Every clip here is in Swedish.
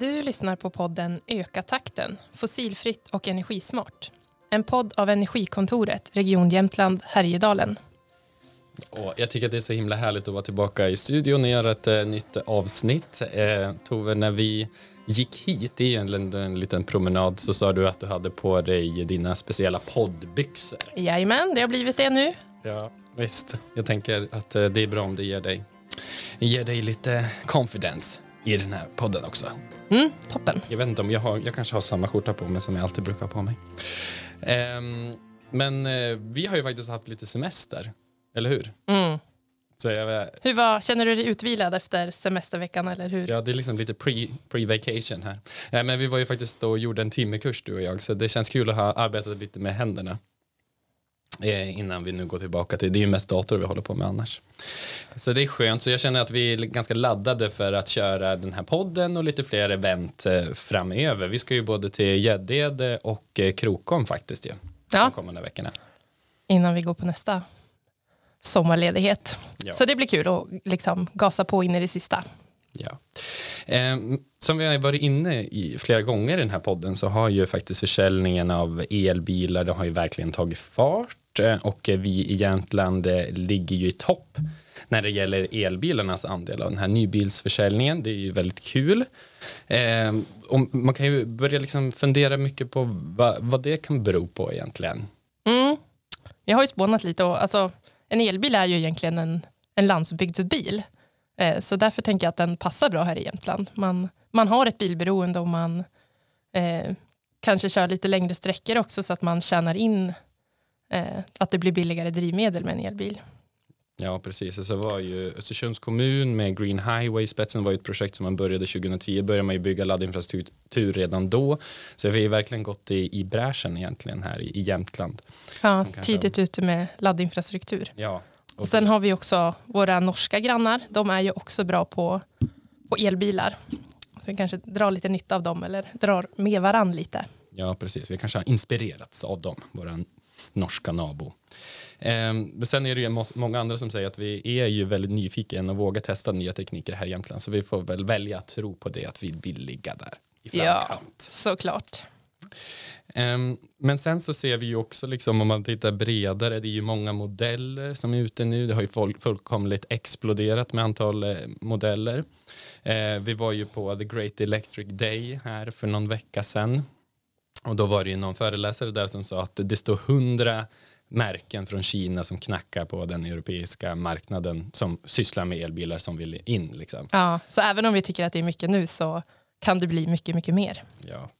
Du lyssnar på podden Öka takten, fossilfritt och energismart. En podd av Energikontoret, Region Jämtland, Härjedalen. Och jag tycker att det är så himla härligt att vara tillbaka i studion och göra ett eh, nytt avsnitt. Eh, Tove, när vi gick hit, det är egentligen en liten promenad, så sa du att du hade på dig dina speciella poddbyxor. Jajamän, det har blivit det nu. Ja, visst. Jag tänker att eh, det är bra om det ger dig, ger dig lite confidence i den här podden också. Mm, toppen. Jag vet inte om jag har, jag kanske har samma skjorta på mig som jag alltid brukar ha på mig. Ehm, men eh, vi har ju faktiskt haft lite semester, eller hur? Mm. Så jag, Hur var, känner du dig utvilad efter semesterveckan? Eller hur? Ja, det är liksom lite pre- pre-vacation här. Ja, men vi var ju faktiskt och gjorde en timmekurs du och jag, så det känns kul att ha arbetat lite med händerna. Eh, innan vi nu går tillbaka till, det är ju mest dator vi håller på med annars. Så det är skönt, så jag känner att vi är ganska laddade för att köra den här podden och lite fler event eh, framöver. Vi ska ju både till Gäddede och eh, Krokom faktiskt ju. Ja. De kommande veckorna. Innan vi går på nästa sommarledighet. Ja. Så det blir kul att liksom gasa på in i det sista. Ja. Eh, som vi har varit inne i flera gånger i den här podden så har ju faktiskt försäljningen av elbilar det har ju verkligen tagit fart eh, och vi i Jämtland eh, ligger ju i topp när det gäller elbilarnas andel av den här nybilsförsäljningen. Det är ju väldigt kul. Eh, och man kan ju börja liksom fundera mycket på vad, vad det kan bero på egentligen. Mm. Jag har ju spånat lite och alltså, en elbil är ju egentligen en, en landsbygdsbil. Eh, så därför tänker jag att den passar bra här i Jämtland. Man, man har ett bilberoende och man eh, kanske kör lite längre sträckor också så att man tjänar in eh, att det blir billigare drivmedel med en elbil. Ja, precis. Och så var ju Östersunds kommun med Green Highway spetsen var ju ett projekt som man började 2010. Började man ju bygga laddinfrastruktur redan då. Så vi har verkligen gått i, i bräschen egentligen här i, i Jämtland. Ja, tidigt ute med laddinfrastruktur. Ja. Och sen har vi också våra norska grannar. De är ju också bra på, på elbilar. Så vi kanske drar lite nytta av dem eller drar med varann lite. Ja, precis. Vi kanske har inspirerats av dem, våra norska nabo. Ehm, men sen är det ju må- många andra som säger att vi är ju väldigt nyfikna och vågar testa nya tekniker här i Jämtland. Så vi får väl välja att tro på det, att vi vill ligga där i Ja, framkant. såklart. Ehm, men sen så ser vi ju också, liksom, om man tittar bredare, det är ju många modeller som är ute nu. Det har ju folk, fullkomligt exploderat med antal eh, modeller. Eh, vi var ju på The Great Electric Day här för någon vecka sedan. Och då var det ju någon föreläsare där som sa att det står hundra märken från Kina som knackar på den europeiska marknaden som sysslar med elbilar som vill in. Liksom. Ja, så även om vi tycker att det är mycket nu så kan det bli mycket, mycket mer. Ja.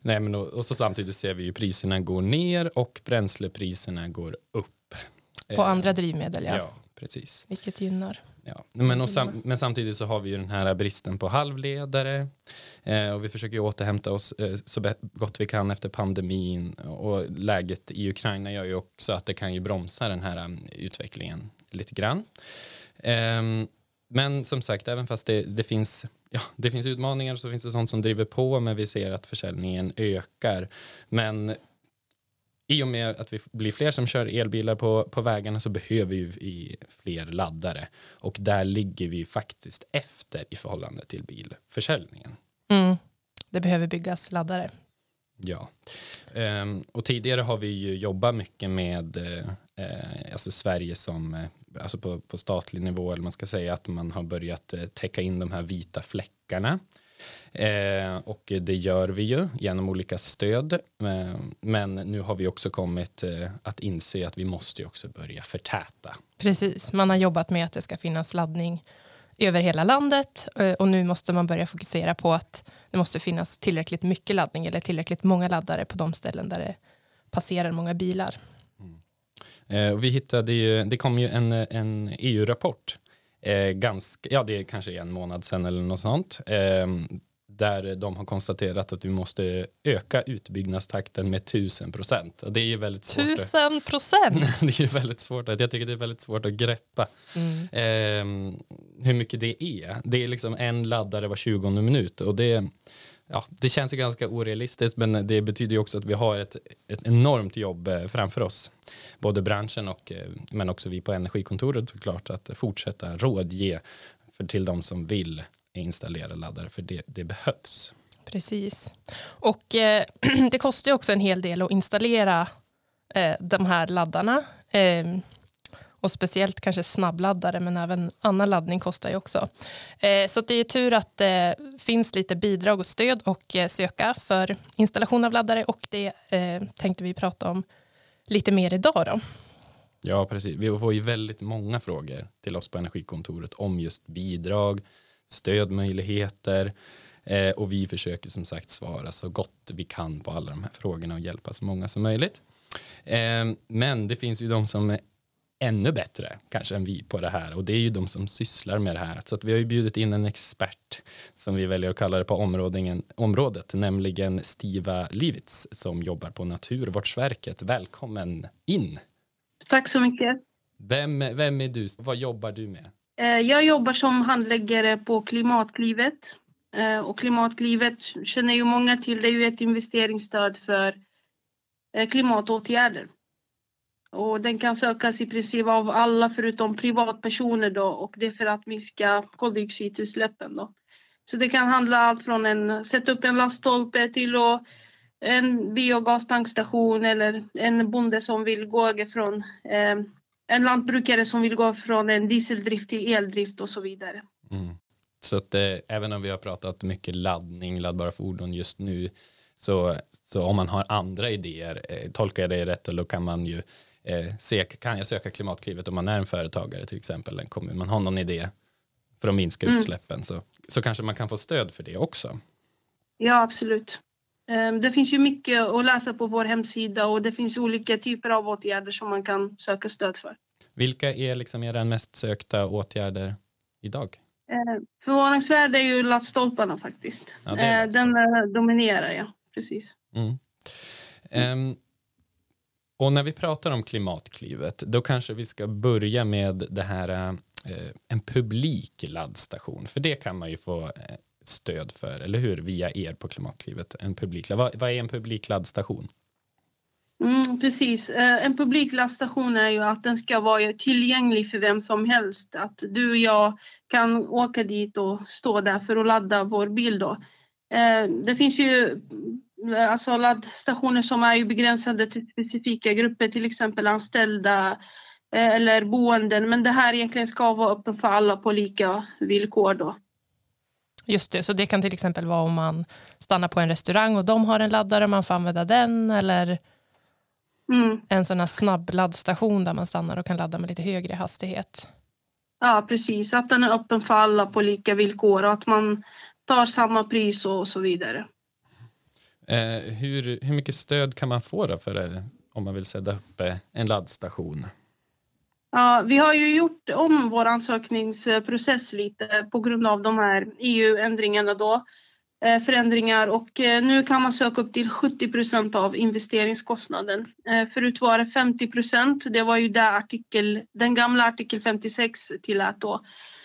Nej, men och, och så samtidigt ser vi ju priserna går ner och bränslepriserna går upp. På Eh, andra drivmedel, ja. Ja, precis. Vilket gynnar. Ja. Men, sam, men samtidigt så har vi ju den här bristen på halvledare eh, och vi försöker återhämta oss eh, så gott vi kan efter pandemin och läget i Ukraina gör ju också att det kan ju bromsa den här um, utvecklingen lite grann. Ehm, men som sagt, även fast det, det, finns, ja, det finns utmaningar så finns det sånt som driver på men vi ser att försäljningen ökar. Men i och med att vi blir fler som kör elbilar på, på vägarna så behöver ju vi fler laddare och där ligger vi faktiskt efter i förhållande till bilförsäljningen. Mm. Det behöver byggas laddare. Ja, um, och tidigare har vi ju jobbat mycket med uh, alltså Sverige som uh, alltså på, på statlig nivå eller man ska säga att man har börjat uh, täcka in de här vita fläckarna. Eh, och det gör vi ju genom olika stöd. Eh, men nu har vi också kommit eh, att inse att vi måste ju också börja förtäta. Precis, man har jobbat med att det ska finnas laddning över hela landet eh, och nu måste man börja fokusera på att det måste finnas tillräckligt mycket laddning eller tillräckligt många laddare på de ställen där det passerar många bilar. Mm. Eh, vi hittade ju, det kom ju en, en EU-rapport, eh, ganska, ja det är kanske en månad sedan eller något sånt, eh, där de har konstaterat att vi måste öka utbyggnadstakten med tusen procent. Och det är ju väldigt svårt. att- Tusen procent! det är väldigt svårt jag tycker det är väldigt svårt att greppa Mm. eh, hur mycket det är. Det är liksom en laddare var 20 minut och det, ja, det känns ju ganska orealistiskt men det betyder ju också att vi har ett, ett enormt jobb eh, framför oss. Både branschen och eh, men också vi på Energikontoret såklart att fortsätta rådge för till de som vill installera laddare för det, det behövs. Precis. Och eh, det kostar också en hel del att installera eh, de här laddarna. Eh, och speciellt kanske snabbladdare, men även annan laddning kostar ju också. Eh, så det är tur att det finns lite bidrag och stöd och eh, söka för installation av laddare och det eh, tänkte vi prata om lite mer idag. Då. Ja, precis. Vi får ju väldigt många frågor till oss på Energikontoret om just bidrag, stödmöjligheter eh, och vi försöker som sagt svara så gott vi kan på alla de här frågorna och hjälpa så många som möjligt. Eh, men det finns ju de som är ännu bättre kanske än vi på det här och det är ju de som sysslar med det här. Så att vi har ju bjudit in en expert som vi väljer att kalla det på området, nämligen Stiva Livits som jobbar på Naturvårdsverket. Välkommen in! Tack så mycket. Vem, vem är du? Vad jobbar du med? Eh, jag jobbar som handläggare på Klimatklivet. Eh, och Klimatklivet känner ju många till. Det är ju ett investeringsstöd för eh, klimatåtgärder. Och den kan sökas i princip av alla förutom privatpersoner då och det är för att minska koldioxidutsläppen då. Så det kan handla allt från en sätta upp en laststolpe till att en biogastankstation eller en bonde som vill gå från eh, en lantbrukare som vill gå från en dieseldrift till eldrift och så vidare. Mm. Så att eh, även om vi har pratat mycket laddning, laddbara fordon just nu, så, så om man har andra idéer, eh, tolkar jag det rätt, då kan man ju eh, se, kan jag söka Klimatklivet om man är en företagare till exempel, en kommun, man har någon idé för att minska mm. utsläppen, så, så kanske man kan få stöd för det också. Ja, absolut. Ehm, det finns ju mycket att läsa på vår hemsida och det finns olika typer av åtgärder som man kan söka stöd för. Vilka är liksom era mest sökta åtgärder idag? Eh, förvånansvärt är ju laddstolparna faktiskt. Ja, eh, den eh, dominerar, ja. Precis. Mm. Um, och när vi pratar om Klimatklivet, då kanske vi ska börja med det här uh, en publik laddstation, för det kan man ju få stöd för, eller hur? Via er på Klimatklivet. En vad, vad är en publikladdstation? Mm, precis. Eh, en publikladdstation är ju att den ska vara tillgänglig för vem som helst. Att du och jag kan åka dit och stå där för att ladda vår bil. Då. Eh, det finns ju eh, alltså laddstationer som är ju begränsade till specifika grupper, till exempel anställda eller boenden. Men det här egentligen ska vara öppet för alla på lika villkor. Då. Just det, så det kan till exempel vara om man stannar på en restaurang och de har en laddare och man får använda den eller mm. en sån här snabb laddstation där man stannar och kan ladda med lite högre hastighet. Ja, precis. Att den är öppen för alla på lika villkor och att man tar samma pris och så vidare. Eh, hur, hur mycket stöd kan man få då för det, om man vill sätta upp eh, en laddstation? Ja, vi har ju gjort om vår ansökningsprocess lite på grund av de här EU-ändringarna då. Eh, förändringar och eh, nu kan man söka upp till 70 procent av investeringskostnaden. Eh, förut var det 50 procent. Det var ju där artikel, den gamla artikel 56 tillät då.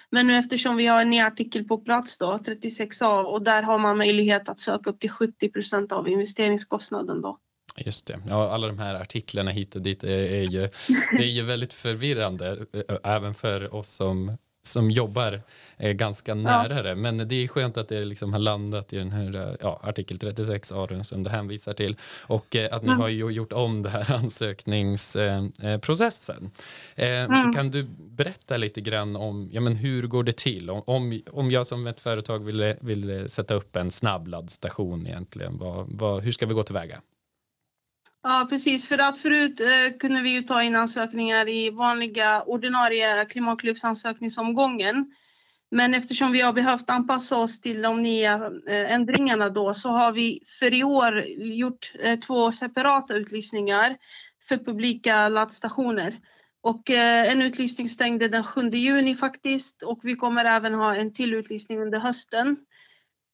Men nu eftersom vi har en ny artikel på plats då, 36a, och där har man möjlighet att söka upp till 70 procent av investeringskostnaden då. Just det. Ja, alla de här artiklarna hit och dit är, är, ju, det är ju väldigt förvirrande även för oss som som jobbar eh, ganska nära ja. det. Men det är skönt att det liksom har landat i den här ja, artikel 36 a som du hänvisar till och eh, att ni mm. har gjort om det här ansökningsprocessen. Eh, eh, mm. Kan du berätta lite grann om ja, men hur går det till? Om, om, jag som ett företag vill, vill sätta upp en snabbladdstation egentligen, vad, vad, hur ska vi gå tillväga? Ja, precis. För att förut eh, kunde vi ju ta in ansökningar i vanliga ordinarie Klimatklivsansökningsomgången. Men eftersom vi har behövt anpassa oss till de nya eh, ändringarna då så har vi för i år gjort eh, två separata utlysningar för publika laddstationer. Och eh, en utlysning stängde den 7 juni faktiskt och vi kommer även ha en till utlysning under hösten.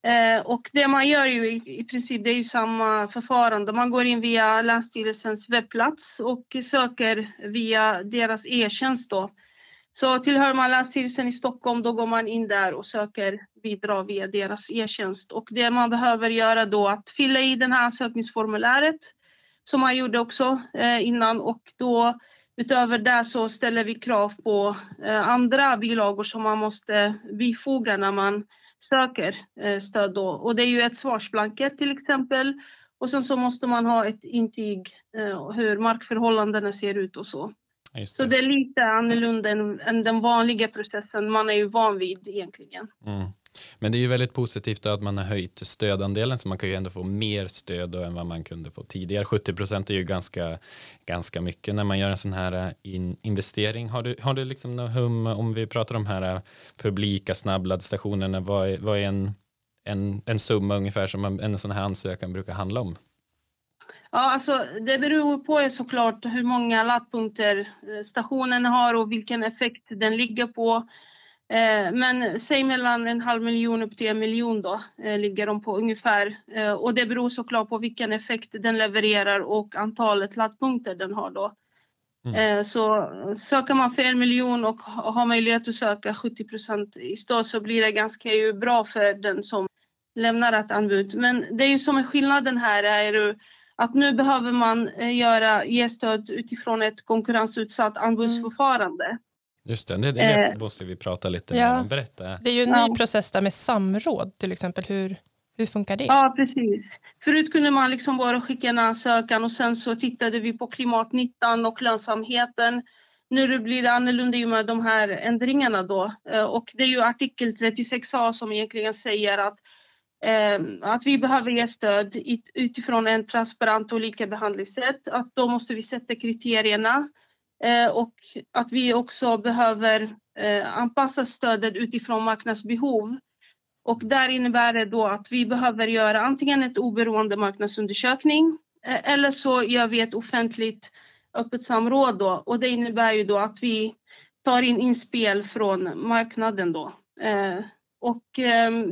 Eh, och det man gör ju i, i princip det är ju samma förfarande. Man går in via Länsstyrelsens webbplats och söker via deras e-tjänst då. Så tillhör man Länsstyrelsen i Stockholm då går man in där och söker bidrag via deras e-tjänst. Och det man behöver göra då är att fylla i det här ansökningsformuläret som man gjorde också eh, innan och då utöver det så ställer vi krav på eh, andra bilagor som man måste bifoga när man söker eh, stöd då. Och det är ju ett svarsblanket till exempel. Och sen så måste man ha ett intyg eh, hur markförhållandena ser ut och så. Det. Så det är lite annorlunda än, än, den vanliga processen man är ju van vid egentligen. Mm. Men det är ju väldigt positivt att man har höjt stödandelen så man kan ju ändå få mer stöd än vad man kunde få tidigare. 70 procent är ju ganska, ganska mycket när man gör en sån här eh, in, investering. Har du, har du liksom något hum om vi pratar om de här eh, publika snabbladdstationerna, vad är, vad är en, en, en summa ungefär som en sån här ansökan brukar handla om? Ja, alltså, det beror på såklart hur många laddpunkter eh, stationen har och vilken effekt den ligger på. Eh, men säg mellan en halv miljon upp till en miljon då eh, ligger de på ungefär. Eh, och det beror såklart på vilken effekt den levererar och antalet laddpunkter den har då. Mm. Så söker man för en miljon och har möjlighet att söka 70 procent i stöd så blir det ganska ju bra för den som lämnar ett anbud. Men det är ju som är skillnaden här är att nu behöver man göra, ge stöd utifrån ett konkurrensutsatt anbudsförfarande. Just det, det, det eh, måste vi prata lite ja, mer om. Berätta. Det är ju en ny ja. process där med samråd till exempel. Hur, hur funkar det? Ja, precis. Förut kunde man liksom bara skicka en ansökan och sen så tittade vi på klimatnyttan och lönsamheten. Nu blir det annorlunda i och med de här ändringarna då. Eh, och det är ju artikel 36a som egentligen säger att, eh, att vi behöver ge stöd utifrån en transparent och lika behandlingssätt. Att då måste vi sätta kriterierna och att vi också behöver eh, anpassa stödet utifrån marknadsbehov. Och där innebär det då att vi behöver göra antingen ett oberoende marknadsundersökning eh, eller så gör vi ett offentligt öppet samråd då och det innebär ju då att vi tar in inspel från marknaden då. Och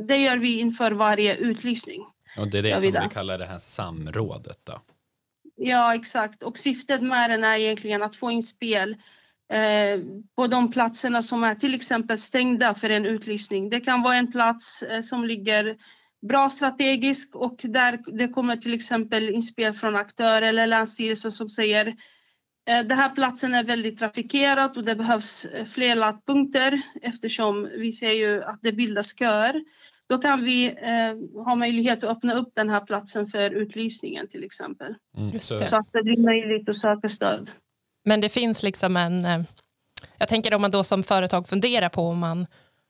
det gör vi inför varje utlysning. Och det är det som vi kallar det här samrådet då? Ja, exakt. Och syftet med den är egentligen att få in spel eh, på de platserna som är till exempel stängda för en utlysning. Det kan vara en plats eh, som ligger bra strategiskt och där det kommer till exempel inspel från aktörer eller länsstyrelsen som säger eh, den här platsen är väldigt trafikerad och det behövs eh, fler laddpunkter eftersom vi ser ju att det bildas köer. Då kan vi eh, ha möjlighet att öppna upp den här platsen för utlysningen till exempel. Mm, så. så att det blir möjligt att söka stöd. Men det finns liksom en... Eh, jag tänker om man då som företag funderar på om man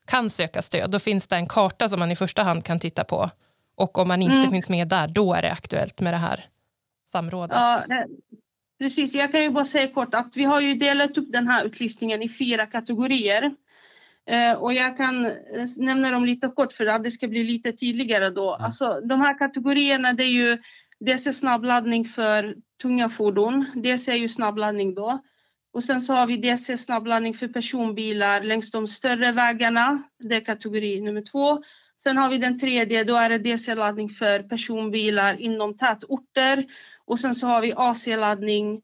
kan söka stöd, då finns det en karta som man i första hand kan titta på. Och om man inte mm. finns med där, då är det aktuellt med det här samrådet. Ja, precis. Jag kan ju bara säga kort att vi har ju delat upp den här utlysningen i fyra kategorier. Eh, och jag kan eh, nämna dem lite kort för att det ska bli lite tydligare då. Mm. Alltså, de här kategorierna det är ju dels är snabbladdning för tunga fordon. Dels är ju snabbladdning då. Och sen så har vi DC snabbladdning för personbilar längs de större vägarna. Det är kategori nummer två. Sen har vi den tredje, då är det DC-laddning för personbilar inom tätorter. Och sen så har vi AC-laddning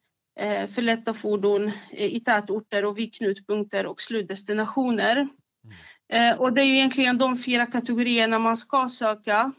för lätta fordon eh, i tätorter och vid knutpunkter och slutdestinationer. Mm. Eh, och det är egentligen de fyra kategorierna man ska söka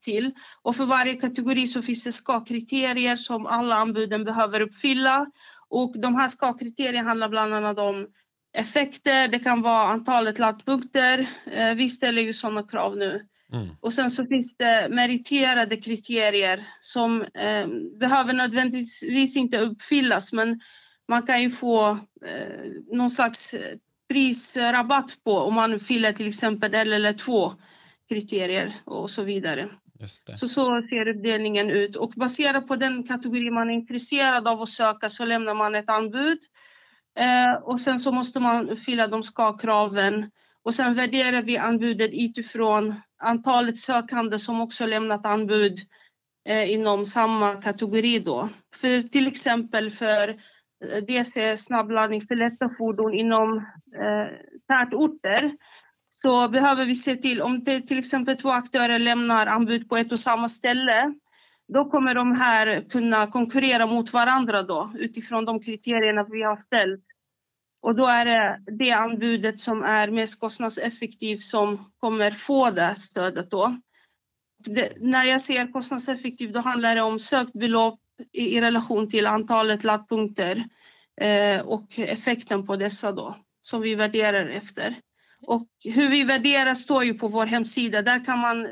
till. Och för varje kategori så finns det ska-kriterier som alla anbuden behöver uppfylla. Och de här ska-kriterierna handlar bland annat om effekter, det kan vara antalet laddpunkter. Vi ställer ju sådana krav nu. Mm. Och sen så finns det meriterade kriterier som eh, behöver nödvändigtvis inte uppfyllas men man kan ju få eh, någon slags prisrabatt på om man fyller till exempel eller två kriterier och så vidare. Så så ser uppdelningen ut och baserat på den kategori man är intresserad av att söka så lämnar man ett anbud eh, och sen så måste man fylla de ska-kraven och sen värderar vi anbudet utifrån antalet sökande som också lämnat anbud eh, inom samma kategori då. För till exempel för eh, DC snabbladdning för lätta fordon inom eh, tätorter så behöver vi se till om det till exempel två aktörer lämnar anbud på ett och samma ställe då kommer de här kunna konkurrera mot varandra då utifrån de kriterierna vi har ställt. Och då är det det anbudet som är mest kostnadseffektivt som kommer få det stödet då. Det, när jag ser kostnadseffektivt då handlar det om sökt belopp i, i relation till antalet laddpunkter eh, och effekten på dessa då som vi värderar efter. Och hur vi värderar står ju på vår hemsida. Där kan man eh,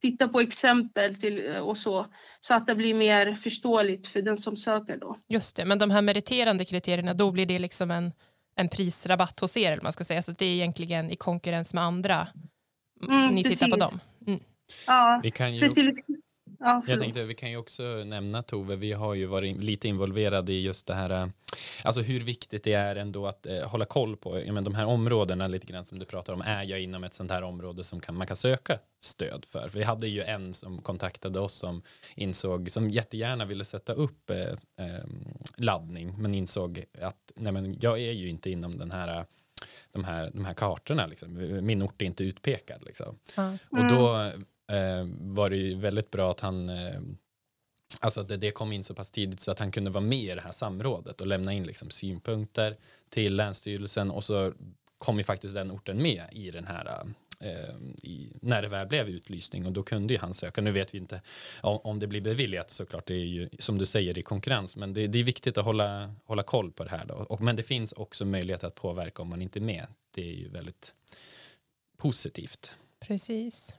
titta på exempel till, eh, och så, så att det blir mer förståeligt för den som söker. Då. Just det, men de här meriterande kriterierna, då blir det liksom en, en prisrabatt hos er, eller man ska säga, så det är egentligen i konkurrens med andra. Mm, Ni precis. tittar på dem. Mm. Ja, vi kan ju... precis. Ja, jag tänkte vi kan ju också nämna Tove, vi har ju varit lite involverade i just det här, eh, alltså hur viktigt det är ändå att eh, hålla koll på, ja, men de här områdena lite grann som du pratar om, är jag inom ett sånt här område som kan, man kan söka stöd för? för vi hade ju en som kontaktade oss som insåg, som jättegärna ville sätta upp eh, eh, laddning, men insåg att nej, men jag är ju inte inom den här de här, de här kartorna, liksom. min ort är inte utpekad. Liksom. Mm. Och då eh, var det ju väldigt bra att han eh, Alltså det, det kom in så pass tidigt så att han kunde vara med i det här samrådet och lämna in liksom synpunkter till Länsstyrelsen och så kom ju faktiskt den orten med i den här eh, i, när det väl blev utlysning och då kunde ju han söka. Nu vet vi inte om, om det blir beviljat såklart, det är ju som du säger i konkurrens, men det, det är viktigt att hålla, hålla koll på det här då. Och, men det finns också möjlighet att påverka om man inte är med. Det är ju väldigt positivt. Precis.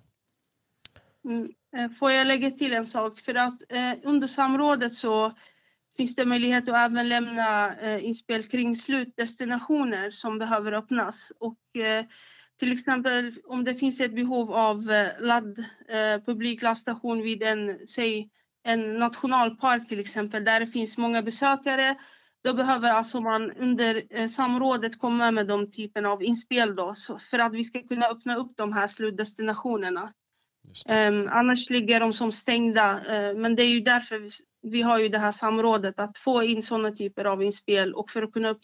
Mm. Eh, får jag lägga till en sak? För att eh, under samrådet så finns det möjlighet att även lämna eh, inspel kring slutdestinationer som behöver öppnas. Och, eh, till exempel om det finns ett behov av eh, ladd, eh, publikladdstation vid en, säg, en nationalpark till exempel, där det finns många besökare, då behöver alltså man under eh, samrådet komma med de typen av inspel då, för att vi ska kunna öppna upp de här slutdestinationerna. Um, annars ligger de som stängda. Uh, men det är ju därför vi, vi, har ju det här samrådet att få in sådana typer av inspel och för att kunna,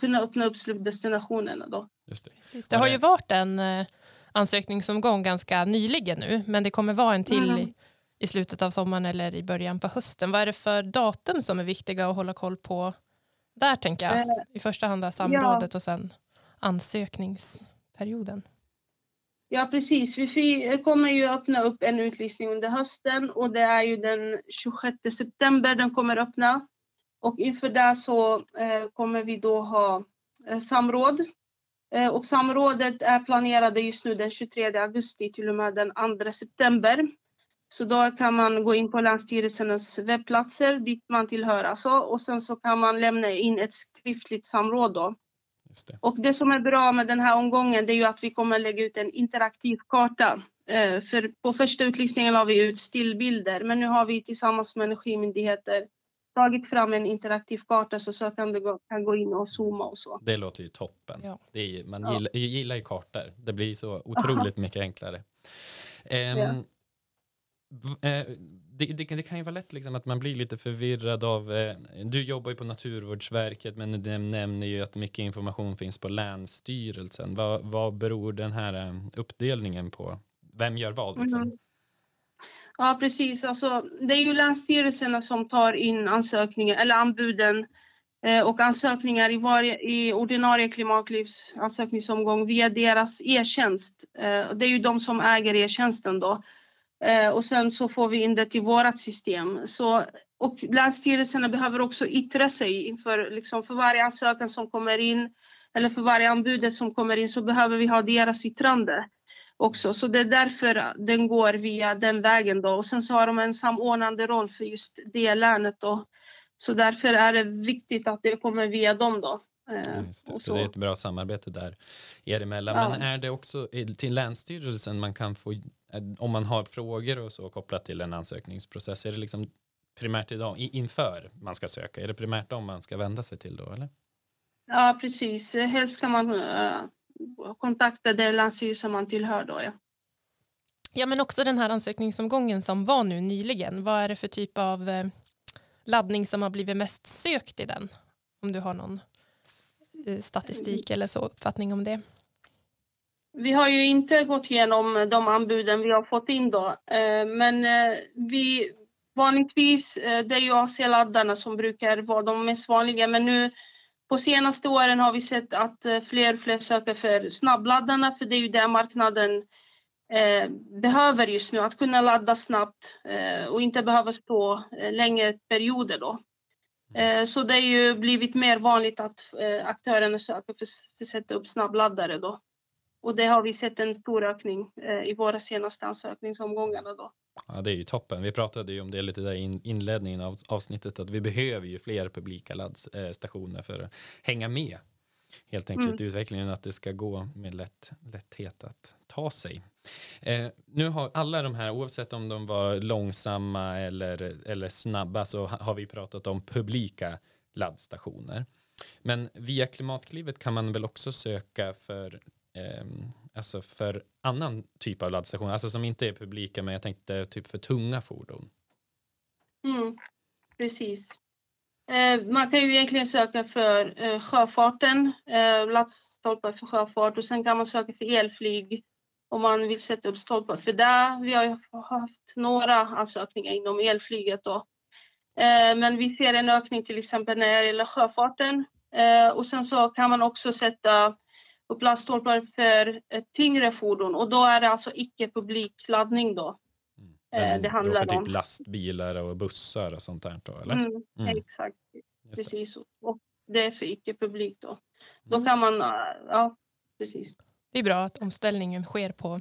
kunna öppna upp slutdestinationerna. Då. Just det. Precis. det har ju varit en uh, ansökningsomgång ganska nyligen nu, men det kommer vara en till mm. i, i slutet av sommaren eller i början på hösten. Vad är det för datum som är viktiga att hålla koll på där, tänker jag? Uh, I första hand samrådet ja. och sen ansökningsperioden. Ja, precis. Vi kommer ju öppna upp en utlysning under hösten och det är ju den 26 september den kommer öppna. Och inför det så eh, kommer vi då ha eh, samråd. Eh, och samrådet är planerade just nu den 23 augusti till och med den 2 september. Så då kan man gå in på Länsstyrelsernas webbplatser dit man tillhör alltså, och sen så kan man lämna in ett skriftligt samråd då det. Och det som är bra med den här omgången det är ju att vi kommer lägga ut en interaktiv karta. Eh, för på första utlysningen la vi ut stillbilder men nu har vi tillsammans med Energimyndigheter tagit fram en interaktiv karta så sökande kan gå in och zooma och så. Det låter ju toppen. Ja. Är, man ja. gillar, gillar ju kartor. Det blir så otroligt Aha. mycket enklare. Um, ja. Eh, det, det, det, kan ju vara lätt liksom att man blir lite förvirrad av, eh, du jobbar ju på Naturvårdsverket men du nämner ju att mycket information finns på Länsstyrelsen. Vad, vad beror den här eh, uppdelningen på? Vem gör vad? Liksom? Mm. Ja precis, alltså, det är ju Länsstyrelserna som tar in ansökningar eller anbuden eh, och ansökningar i, varje, i ordinarie Klimatlivs ansökningsomgång via deras e-tjänst. Eh, det är ju de som äger e-tjänsten då. Eh, och sen så får vi in det till vårt system. Så, och länsstyrelserna behöver också yttra sig inför, liksom för varje ansökan som kommer in eller för varje anbud som kommer in så behöver vi ha deras yttrande också. Så det är därför den går via den vägen då. Och sen så har de en samordnande roll för just det länet då. Så därför är det viktigt att det kommer via dem då. Eh, det, så. så. det är ett bra samarbete där er emellan. Ja. Men är det också till Länsstyrelsen man kan få om man har frågor och så kopplat till en ansökningsprocess, är det liksom primärt idag inför man ska söka? Är det primärt dem man ska vända sig till då eller? Ja precis, helst ska man uh, kontakta den länsstyrelse man tillhör då ja. Ja men också den här ansökningsomgången som var nu nyligen, vad är det för typ av uh, laddning som har blivit mest sökt i den? Om du har någon uh, statistik eller så uppfattning om det? Vi har ju inte gått igenom de anbuden vi har fått in då, eh, men eh, vi vanligtvis, eh, det är ju AC-laddarna som brukar vara de mest vanliga, men nu på senaste åren har vi sett att eh, fler och fler söker för snabbladdarna, för det är ju det marknaden eh, behöver just nu, att kunna ladda snabbt eh, och inte behöva stå längre perioder då. Så det har ju blivit mer vanligt att aktörerna söker för att sätta upp snabbladdare då. Och det har vi sett en stor ökning i våra senaste ansökningsomgångar. Då. Ja, det är ju toppen. Vi pratade ju om det lite där i inledningen av avsnittet att vi behöver ju fler publika laddstationer för att hänga med helt enkelt mm. utvecklingen att det ska gå med lätt, lätthet att ta sig. Eh, nu har alla de här, oavsett om de var långsamma eller, eller snabba, så har vi pratat om publika laddstationer. Men via Klimatklivet kan man väl också söka för eh, alltså för annan typ av laddstationer, alltså som inte är publika, men jag tänkte typ för tunga fordon. Mm, precis. Eh, man kan ju egentligen söka för eh, sjöfarten, eh, laddstolpar för sjöfart och sen kan man söka för elflyg om man vill sätta upp stolpar för det. Vi har haft några ansökningar inom elflyget då. Eh, men vi ser en ökning till exempel när det gäller sjöfarten eh, och sen så kan man också sätta upp laddstolpar för tyngre fordon och då är det alltså icke publikladdning då. Mm. det handlar då för typ om. lastbilar och bussar och sånt där då, eller? Mm, mm. Exakt, precis. Och det är för icke-publik då. Då mm. kan man, ja, precis. Det är bra att omställningen sker på,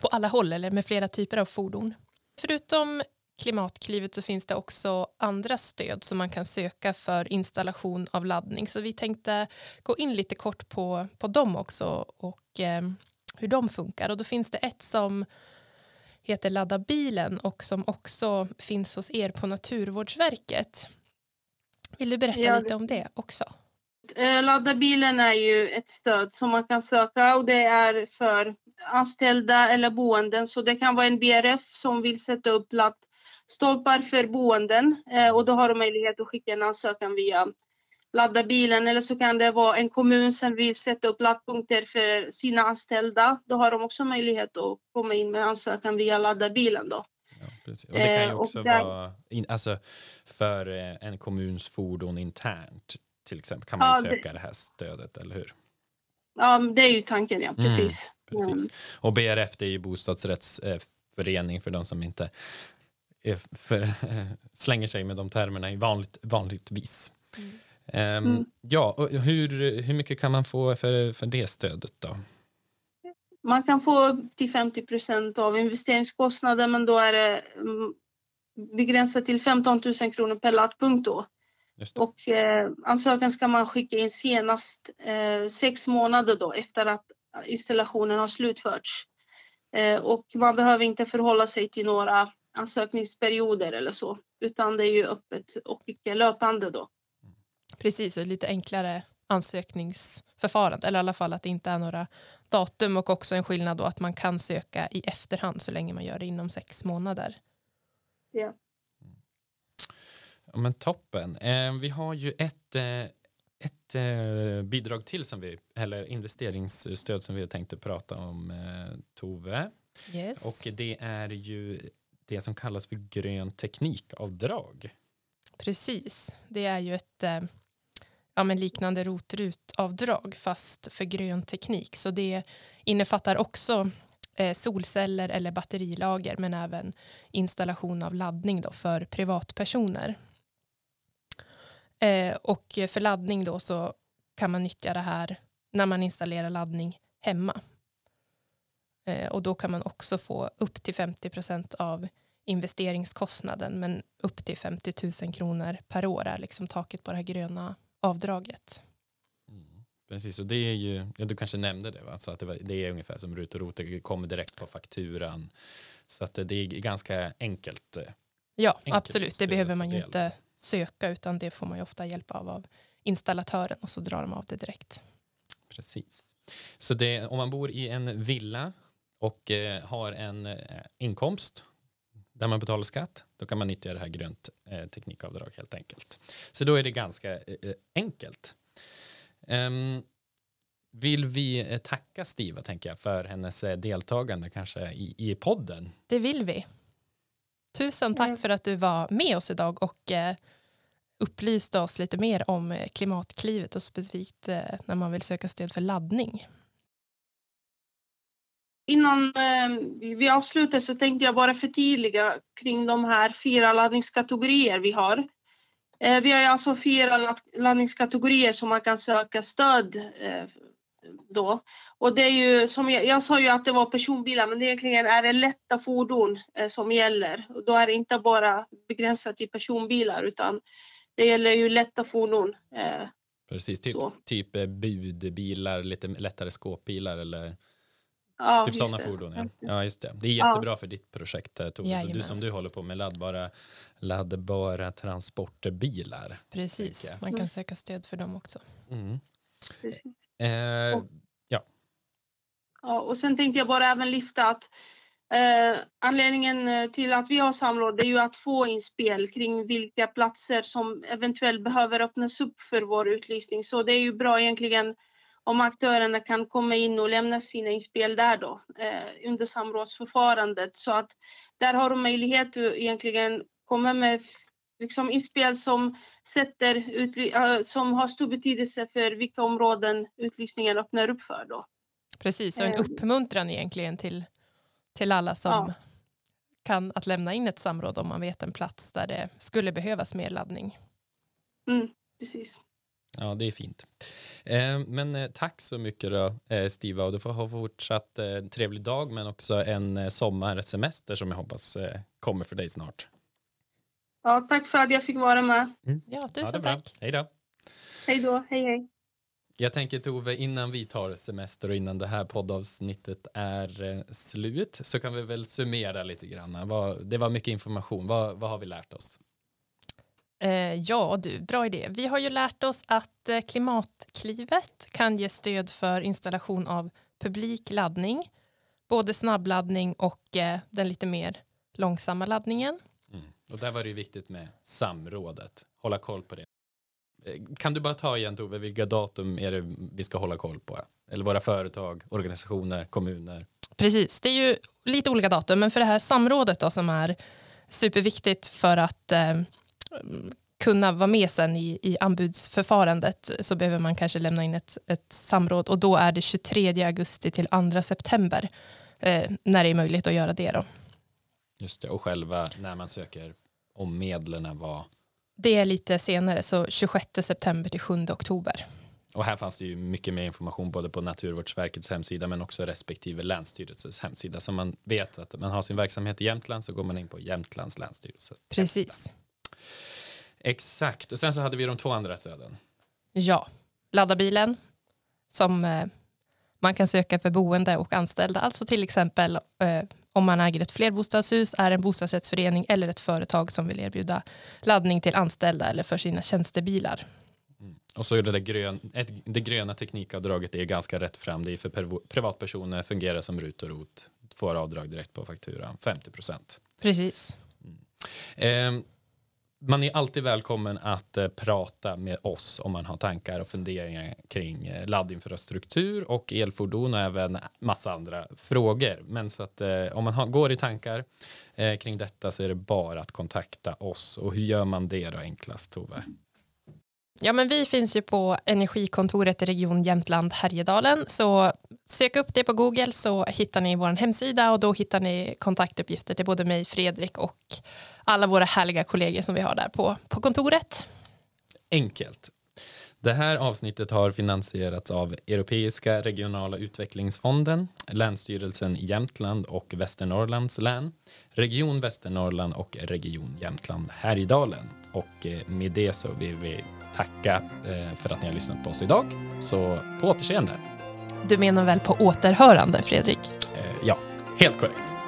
på alla håll eller med flera typer av fordon. Förutom Klimatklivet så finns det också andra stöd som man kan söka för installation av laddning. Så vi tänkte gå in lite kort på, på dem också och eh, hur de funkar. Och då finns det ett som heter Ladda bilen och som också finns hos er på Naturvårdsverket. Vill du berätta ja, lite om det också? Eh, Ladda bilen är ju ett stöd som man kan söka och det är för anställda eller boenden. Så det kan vara en BRF som vill sätta upp laddstolpar för boenden eh, och då har de möjlighet att skicka en ansökan via ladda bilen eller så kan det vara en kommun som vill sätta upp laddpunkter för sina anställda. Då har de också möjlighet att komma in med ansökan via ladda bilen. Då. Ja, och det kan ju eh, också där, vara in, alltså för eh, en kommuns fordon internt till exempel kan man ja, söka det, det, här stödet, eller hur? Ja, det är ju tanken, ja. Precis. Mm, precis. Mm. Och BRF det är ju bostadsrättsförening för de som inte för, slänger sig med de termerna i vanligt, vanligtvis. Mm. Um, mm. Ja, och hur, hur mycket kan man få för, för det stödet då? Man kan få till 50 procent av investeringskostnaden men då är det mm, begränsat till 15 000 kronor per laddpunkt då. Och eh, ansökan ska man skicka in senast eh, sex månader då efter att installationen har slutförts. Eh, och man behöver inte förhålla sig till några ansökningsperioder eller så, utan det är ju öppet och icke löpande då. Precis, och lite enklare ansökningsförfarande, eller i alla fall att det inte är några datum och också en skillnad då att man kan söka i efterhand så länge man gör det inom sex månader. Ja. Ja, men toppen. Eh, vi har ju ett, eh, ett eh, bidrag till som vi, eller investeringsstöd som vi tänkte prata om, eh, Tove. Yes. Och det är ju det som kallas för grön teknikavdrag. Precis, det är ju ett eh, ja, men liknande rotrutavdrag fast för grön teknik. Så det innefattar också eh, solceller eller batterilager men även installation av laddning då för privatpersoner. Eh, och för laddning då så kan man nyttja det här när man installerar laddning hemma. Eh, och då kan man också få upp till 50 procent av investeringskostnaden men upp till 50 000 kronor per år är liksom taket på det här gröna avdraget. Mm, precis, och det är ju, ja, du kanske nämnde det, va? Så att det, var, det är ungefär som RUT och ROT, det kommer direkt på fakturan. Så att det är ganska enkelt. Eh, ja, enkelt absolut, det behöver man ju inte söka utan det får man ju ofta hjälp av av installatören och så drar de av det direkt. Precis. Så det, om man bor i en villa och eh, har en eh, inkomst där man betalar skatt, då kan man nyttja det här grönt eh, teknikavdrag helt enkelt. Så då är det ganska enkelt. Um, vill vi tacka Stiva tänker jag för hennes deltagande kanske i, i podden? Det vill vi. Tusen tack för att du var med oss idag och upplyste oss lite mer om Klimatklivet och specifikt när man vill söka stöd för laddning. Innan eh, vi avslutar så tänkte jag bara förtydliga kring de här fyra laddningskategorier vi har. Eh, vi har alltså fyra laddningskategorier som man kan söka stöd eh, då. Och det är ju som jag, jag sa ju att det var personbilar, men det egentligen är det lätta fordon som gäller. Och då är det inte bara begränsat till personbilar utan det gäller ju lätta fordon. Precis, typ, typ budbilar, lite lättare skåpbilar eller ja, typ sådana fordon. Ja. ja, just det. Det är jättebra ja. för ditt projekt eh, Tove, så du som du håller på med laddbara, laddbara transportbilar. Precis, man kan söka stöd för dem också. Mm. Eh, och, ja. ja. Och sen tänkte jag bara även lyfta att eh, anledningen eh, till att vi har samråd är ju att få inspel kring vilka platser som eventuellt behöver öppnas upp för vår utlysning. Så det är ju bra egentligen om aktörerna kan komma in och lämna sina inspel där då eh, under samrådsförfarandet så att där har de möjlighet att egentligen komma med liksom inspel som, sätter uh, som har stor betydelse för vilka områden utlysningen öppnar upp för. Då. Precis, och en eh. uppmuntran egentligen till, till alla som ja. kan att lämna in ett samråd om man vet en plats där det skulle behövas mer laddning. Mm, precis. Ja, det är fint. Eh, men eh, tack så mycket då, eh, Stiva. Och du får ha fortsatt eh, trevlig dag, men också en sommarsemester som jag hoppas kommer för dig snart. Ja, tack för att jag fick vara med. Mm. Ja, tusen ja, tack. Hej då. Hej då. Hej, hej. Jag tänker Tove, innan vi tar semester och innan det här poddavsnittet är slut så kan vi väl summera lite grann. Det var mycket information. Vad, vad har vi lärt oss? Eh, ja du, bra idé. Vi har ju lärt oss att eh, Klimatklivet kan ge stöd för installation av publik laddning, både snabbladdning och eh, den lite mer långsamma laddningen. Mm. Och där var det ju viktigt med samrådet, hålla koll på det. Kan du bara ta igen Tove, vilka datum är det vi ska hålla koll på? Eller våra företag, organisationer, kommuner? Precis, det är ju lite olika datum, men för det här samrådet då som är superviktigt för att kunna vara med sen i, i anbudsförfarandet så behöver man kanske lämna in ett, ett samråd och då är det 23 augusti till 2 september eh, när det är möjligt att göra det. Då. Just det, och själva när man söker om medlen var? Det är lite senare, så 26 september till 7 oktober. Och här fanns det ju mycket mer information både på Naturvårdsverkets hemsida men också respektive länsstyrelses hemsida. Så man vet att man har sin verksamhet i Jämtland så går man in på Jämtlands länsstyrelse. Precis. Hemsida. Exakt, och sen så hade vi de två andra stöden. Ja, ladda bilen som eh, man kan söka för boende och anställda. Alltså till exempel eh, om man äger ett flerbostadshus, är en bostadsrättsförening eller ett företag som vill erbjuda laddning till anställda eller för sina tjänstebilar. Mm. Och så är det, det, grön, ett, det gröna teknikavdraget är ganska rätt fram. Det är för privatpersoner, fungerar som RUT och ROT, får avdrag direkt på fakturan, 50 procent. Precis. Mm. Eh, man är alltid välkommen att eh, prata med oss om man har tankar och funderingar kring eh, laddinfrastruktur och elfordon och även massa andra frågor. Men så att eh, om man har, går i tankar eh, kring detta så är det bara att kontakta oss. Och hur gör man det då enklast Tove? Ja, men vi finns ju på Energikontoret i Region Jämtland Härjedalen, så sök upp det på Google så hittar ni vår hemsida och då hittar ni kontaktuppgifter till både mig, Fredrik och alla våra härliga kollegor som vi har där på, på kontoret. Enkelt. Det här avsnittet har finansierats av Europeiska regionala utvecklingsfonden, Länsstyrelsen i Jämtland och Västernorrlands län, Region Västernorrland och Region Jämtland Härjedalen. Och eh, med det så vill vi tacka eh, för att ni har lyssnat på oss idag. Så på återseende. Du menar väl på återhörande, Fredrik? Eh, ja, helt korrekt.